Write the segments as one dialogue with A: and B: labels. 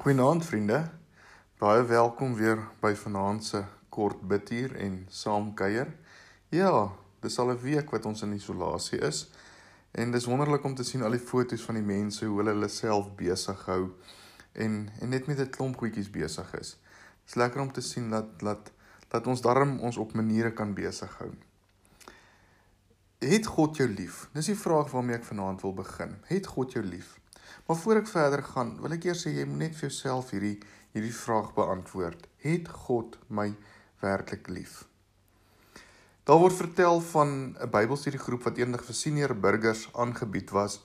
A: Goeienaand vriende. Baie welkom weer by vanaand se kort bidtuur en saam kuier. Ja, dis al 'n week wat ons in isolasie is en dis wonderlik om te sien al die foto's van die mense hoe hulle hulle self besig hou en en net met 'n klomp goedjies besig is. Dit's lekker om te sien dat dat dat ons darm ons op maniere kan besig hou. Het God jou lief? Dis die vraag waarmee ek vanaand wil begin. Het God jou lief? Maar voor ek verder gaan, wil ek eers sê jy moet net vir jouself hierdie hierdie vraag beantwoord. Het God my werklik lief? Daar word vertel van 'n Bybelstudiegroep wat eendag vir senior burgers aangebied was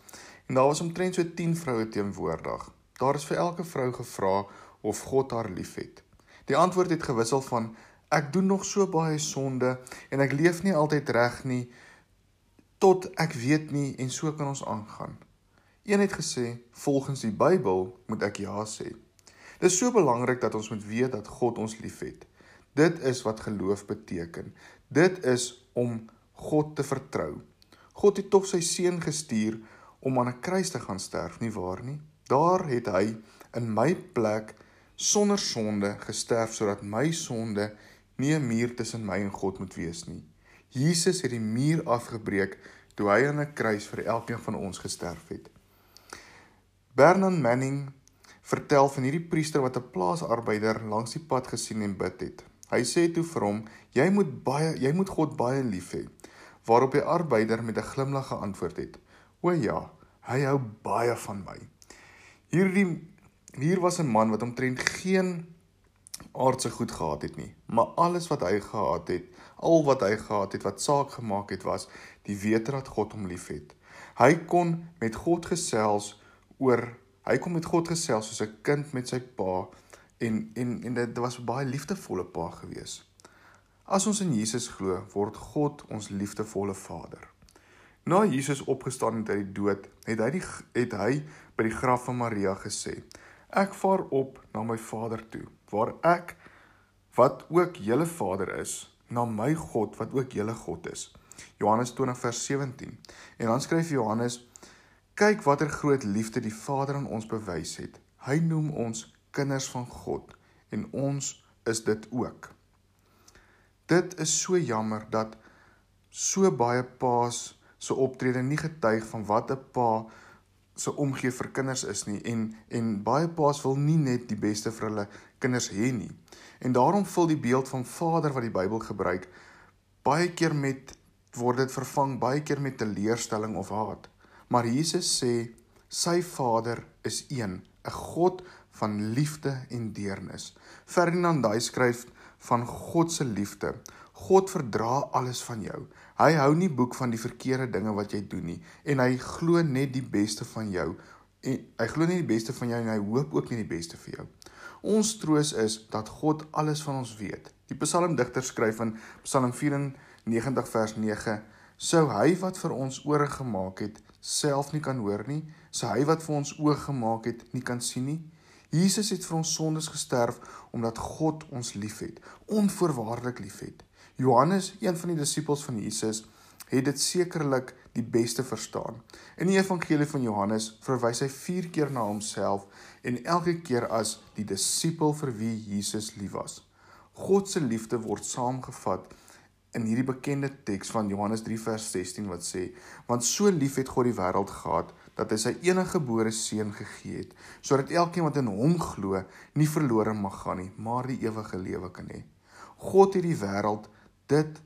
A: en daar was omtrent so 10 vroue teenwoordig. Daar is vir elke vrou gevra of God haar liefhet. Die antwoord het gewissel van ek doen nog so baie sonde en ek leef nie altyd reg nie tot ek weet nie en so kan ons aangaan. Een het gesê, volgens die Bybel moet ek ja sê. Dit is so belangrik dat ons moet weet dat God ons liefhet. Dit is wat geloof beteken. Dit is om God te vertrou. God het tog sy seun gestuur om aan 'n kruis te gaan sterf, nie waar nie? Daar het hy in my plek sonder sonde gesterf sodat my sonde nie 'n muur tussen my en God moet wees nie. Jesus het die muur afgebreek toe hy aan 'n kruis vir elkeen van ons gesterf het. Bernard Manning vertel van hierdie priester wat 'n plaasarbeider langs die pad gesien en bid het. Hy sê toe vir hom: "Jy moet baie jy moet God baie lief hê." Waarop die arbeider met 'n glimlag geantwoord het: "O ja, hy hou baie van my." Hierdie hier was 'n man wat omtrent geen aardse goed gehad het nie, maar alles wat hy gehad het, al wat hy gehad het wat saak gemaak het was die wete dat God hom liefhet. Hy kon met God gesels oor hy kom met God gesels soos 'n kind met sy pa en en en dit was 'n baie liefdevolle pa gewees. As ons in Jesus glo, word God ons liefdevolle Vader. Na Jesus opgestaan het uit die dood, het hy die het hy by die graf van Maria gesê: Ek vaar op na my Vader toe, waar ek wat ook julle Vader is, na my God wat ook julle God is. Johannes 20 vers 17. En dan skryf Johannes Kyk watter groot liefde die Vader aan ons bewys het. Hy noem ons kinders van God en ons is dit ook. Dit is so jammer dat so baie paas se optrede nie getuig van wat 'n pa se omgee vir kinders is nie en en baie paas wil nie net die beste vir hulle kinders hê nie. En daarom vul die beeld van Vader wat die Bybel gebruik baie keer met word dit vervang baie keer met teleurstelling of haat. Maar Jesus sê sy Vader is een, 'n God van liefde en deernis. Ferdinand daai skryf van God se liefde. God verdra alles van jou. Hy hou nie boek van die verkeerde dinge wat jy doen nie en hy glo net die beste van jou. En hy glo nie die beste van jou en hy hoop ook nie die beste vir jou. Ons troos is dat God alles van ons weet. Die psalmdigter skryf in Psalm 94 vers 9: "Sou hy wat vir ons ore gemaak het, self nie kan hoor nie, so hy wat vir ons oë gemaak het, nie kan sien nie. Jesus het vir ons sondes gesterf omdat God ons liefhet, onvoorwaardelik liefhet. Johannes, een van die disippels van Jesus, het dit sekerlik die beste verstaan. In die evangelie van Johannes verwys hy 4 keer na homself en elke keer as die disipel vir wie Jesus lief was. God se liefde word saamgevat in hierdie bekende teks van Johannes 3 vers 16 wat sê want so lief het God die wêreld gehad dat hy sy enige gebore seun gegee het sodat elkeen wat in hom glo nie verlore mag gaan nie maar die ewige lewe kan hê. God het die wêreld dit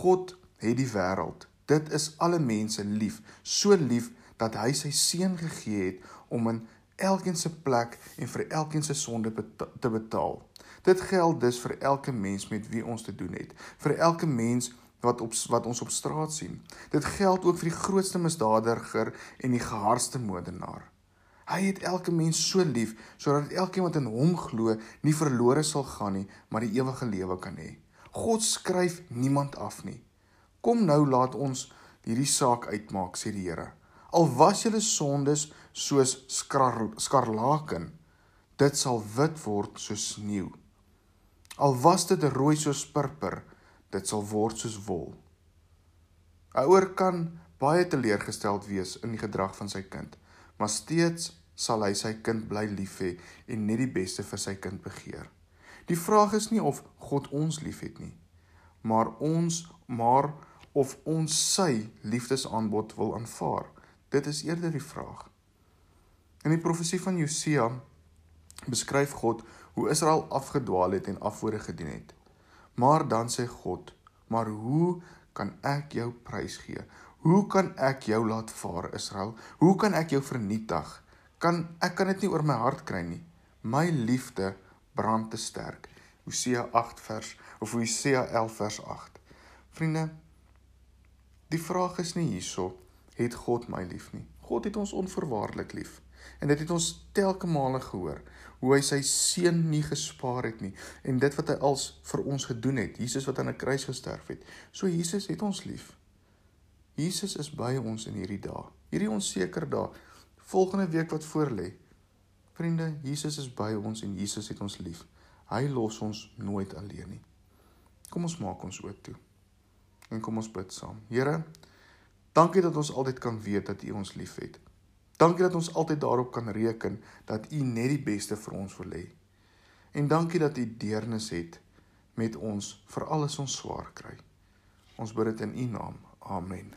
A: God het die wêreld dit is alle mense lief so lief dat hy sy seun gegee het om in elkeen se plek en vir elkeen se sonde te betaal. Dit geld dus vir elke mens met wie ons te doen het, vir elke mens wat op wat ons op straat sien. Dit geld ook vir die grootste misdadiger en die gehardste moordenaar. Hy het elke mens so lief sodat elkeen wat in hom glo nie verlore sal gaan nie, maar die ewige lewe kan hê. God skryf niemand af nie. Kom nou laat ons hierdie saak uitmaak, sê die Here. Al was julle sondes soos skarlaken, dit sal wit word soos sneeu. Al was dit rooi soos purper, dit sal word soos wol. 'n Ouer kan baie teleurgesteld wees in die gedrag van sy kind, maar steeds sal hy sy kind bly lief hê en net die beste vir sy kind begeer. Die vraag is nie of God ons liefhet nie, maar ons maar of ons sy liefdesaanbod wil aanvaar. Dit is eerder die vraag. In die profesie van Josia beskryf God hoe Israel afgedwaal het en afgode gedien het. Maar dan sê God: "Maar hoe kan ek jou prys gee? Hoe kan ek jou laat vaar, Israel? Hoe kan ek jou vernietig? Kan ek kan dit nie oor my hart kry nie. My liefde brand te sterk." Hosea 8 vers of Hosea 11 vers 8. Vriende, die vraag is nie hierso het God my lief nie. God het ons onverwaarlik lief. En dit het ons telke male gehoor hoe hy sy seun nie gespaar het nie en dit wat hy als vir ons gedoen het, Jesus wat aan 'n kruis gesterf het. So Jesus het ons lief. Jesus is by ons in hierdie dae. Hierdie onseker dae, volgende week wat voorlê. Vriende, Jesus is by ons en Jesus het ons lief. Hy los ons nooit alleen nie. Kom ons maak ons oop toe. En kom ons bid saam. Here, dankie dat ons altyd kan weet dat U ons liefhet. Dankie dat ons altyd daarop kan reken dat U net die beste vir ons wil hê. En dankie dat U deernis het met ons vir alles ons swaar kry. Ons bid dit in U naam. Amen.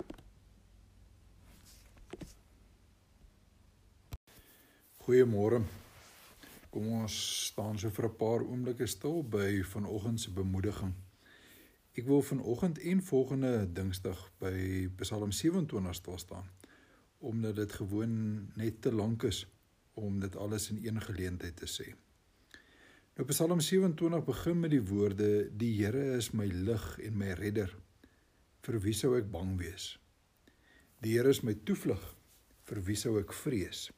B: Goeiemôre. Kom ons staan so vir 'n paar oomblikke stil by vanoggend se bemoediging. Ek wil vanoggend en volgende Dinsdag by Psalm 27 stil staan omdat dit gewoon net te lank is om dit alles in een geleentheid te sê. Nou Psalm 27 begin met die woorde: Die Here is my lig en my redder. Vir wie sou ek bang wees? Die Here is my toevlug. Vir wie sou ek vrees?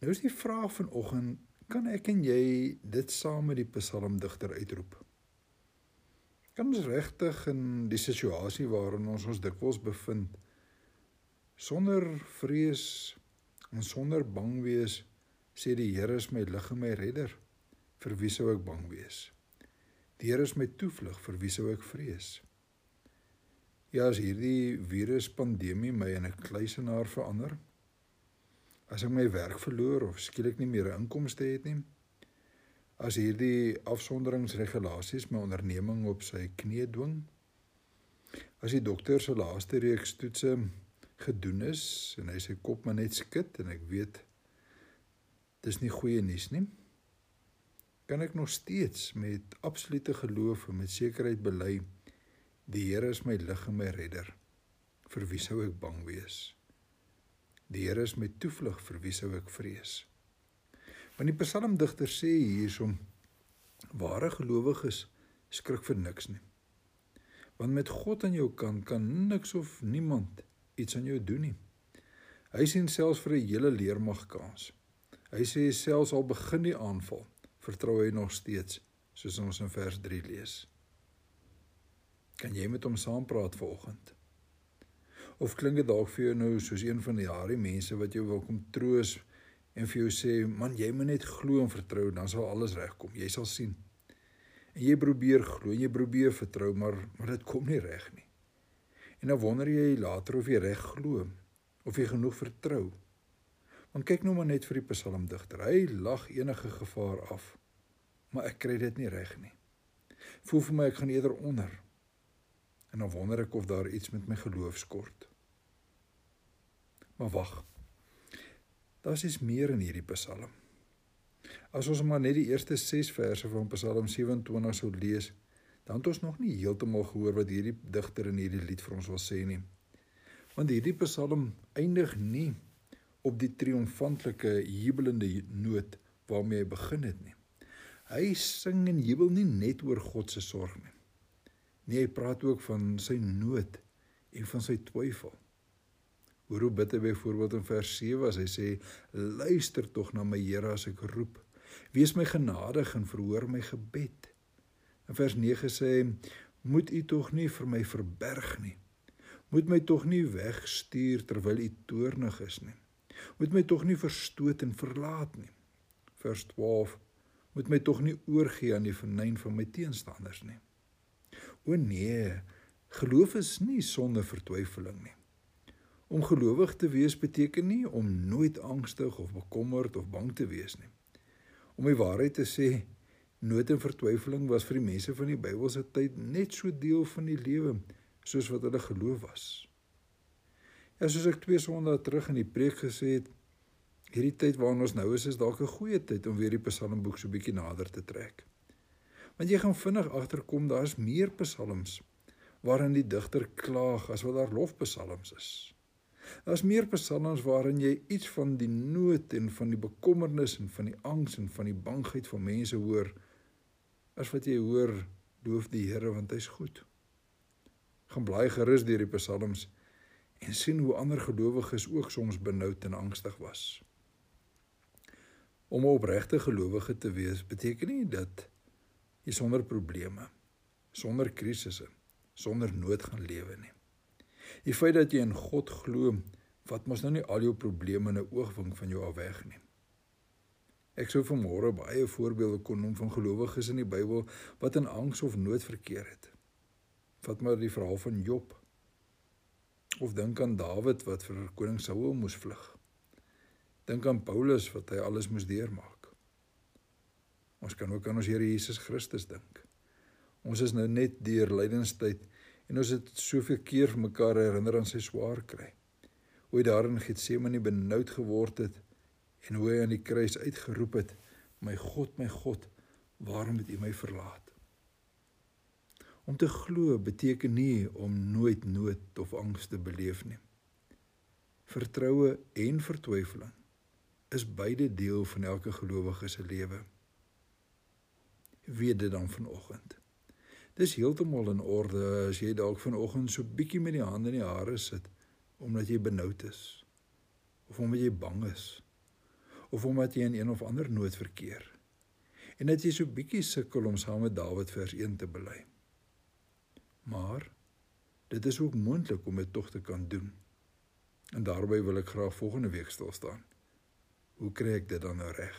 B: Nou is die vraag vanoggend: kan ek en jy dit saam met die psalmdigter uitroep? Kan ons regtig in die situasie waarin ons ons dikwels bevind Sonder vrees en sonder bang wees sê die Here is my lig en my redder. Vir wie sou ek bang wees? Die Here is my toevlug, vir wie sou ek vrees? Ja, as hierdie viruspandemie my in 'n kluisenaar verander, as ek my werk verloor of skielik nie meer 'n inkomste het nie, as hierdie afsonderingsregulasies my onderneming op sy knie dwing, as die dokter se laaste reeks toetse gedoen is en hy sy kop maar net skud en ek weet dis nie goeie nuus nie. Kan ek nog steeds met absolute geloof en met sekerheid bely die Here is my lig en my redder vir wie sou ek bang wees? Die Here is my toevlug vir wie sou ek vrees? Want die psalmdigter sê hiersom ware gelowiges skrik vir niks nie. Want met God aan jou kant kan niks of niemand iets aan jou doen nie. Hy sien selfs vir 'n hele leermag kans. Hy sê selfs al begin die aanval, vertrou hy nog steeds, soos ons in vers 3 lees. Kan jy met hom saam praat vanoggend? Of klink dit dalk vir jou nou soos een van die jare mense wat jou wil kom troos en vir jou sê, "Man, jy moet net glo en vertrou, dan sal alles regkom. Jy sal sien." En jy probeer glo, jy probeer vertrou, maar maar dit kom nie reg nie. En dan wonder jy later of jy reg glo of jy genoeg vertrou. Want kyk nou maar net vir die psalmdigter. Hy lag enige gevaar af. Maar ek kry dit nie reg nie. Voel vir my ek gaan eerder onder. En dan wonder ek of daar iets met my geloof skort. Maar wag. Daar's iets meer in hierdie psalm. As ons maar net die eerste 6 verse van Psalm 27 sou lees, dan het ons nog nie heeltemal gehoor wat hierdie digter in hierdie lied vir ons wil sê nie. Want hierdie psalm eindig nie op die triomfantelike jubelende noot waarmee hy begin het nie. Hy sing en jubel nie net oor God se sorg nie. Nee, hy praat ook van sy nood en van sy twyfel. Hoor hoe bid hy byvoorbeeld in vers 7 as hy sê: "Luister tog na my Here as ek roep. Wees my genadig en verhoor my gebed." In vers 9 sê hy: "Moet u tog nie vir my verberg nie. Moet my tog nie wegstuur terwyl u toornig is nie. Moet my tog nie verstoot en verlaat nie." Vers 12: "Moet my tog nie oorgee aan die vernyn van my teenstanders nie." O nee, geloof is nie sonder vertwyfeling nie. Om gelowig te wees beteken nie om nooit angstig of bekommerd of bang te wees nie. Om die waarheid te sê, nood en vertwyfeling was vir die mense van die Bybelse tyd net so deel van die lewe soos wat hulle geloof was. Ja, soos ek twee sondae terug in die preek gesê het, hierdie tyd waarin ons nou is, is dalk 'n goeie tyd om weer die Psalmboek so bietjie nader te trek. Want jy gaan vinnig agterkom daar's meer psalms waarin die digter klaag as wat daar lofpsalms is. Daar's meer psalms waarin jy iets van die nood en van die bekommernis en van die angs en van die bangheid van mense hoor as wat jy hoor loof die Here want hy's goed. Gaan blaai gerus deur die psalms en sien hoe ander gelowiges ook soms benoud en angstig was. Om 'n opregte gelowige te wees beteken nie dat jy sonder probleme, sonder krisisse, sonder nood gaan lewe nie. Die feit dat jy in God glo, wat mos nou nie al jou probleme in 'n oogwink van jou af weg nie. Ek sou vanmôre baie voorbeelde kon noem van gelowiges in die Bybel wat in angs of nood verkeer het. Vat maar die verhaal van Job. Of dink aan Dawid wat vir koning Saul moes vlug. Dink aan Paulus wat hy alles moes deurmaak. Ons kan ook aan ons Here Jesus Christus dink. Ons is nou net deur lydenstyd en ons het soveel keer vir mekaar herinner aan sy swaar kry. Hoe hy daar in Getsemane benoud geword het en hoe hy aan die kruis uitgeroep het: "My God, my God, waarom het U my verlaat?" Om te glo beteken nie om nooit nood of angs te beleef nie. Vertroue en vertwyfeling is beide deel van elke gelowige se lewe weet dit dan vanoggend. Dis heeltemal in orde as jy dalk vanoggend so bietjie met die hande in die hare sit omdat jy benoud is of omdat jy bang is of omdat jy in een of ander nood verkeer. En dat jy so bietjie sukkel om saam met Dawid vers 1 te bely. Maar dit is ook moontlik om dit tog te kan doen. En daarbey wil ek graag volgende week stil staan. Hoe kry ek dit dan nou reg?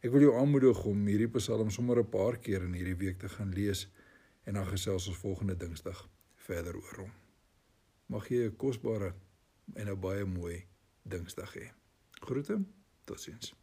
B: Ek wil jou aanmoedig om hierdie Psalm sommer 'n paar keer in hierdie week te gaan lees en dan gesels ons volgende Dinsdag verder oor hom. Mag jy 'n kosbare en 'n baie mooi Dinsdag hê. Groete. Tot.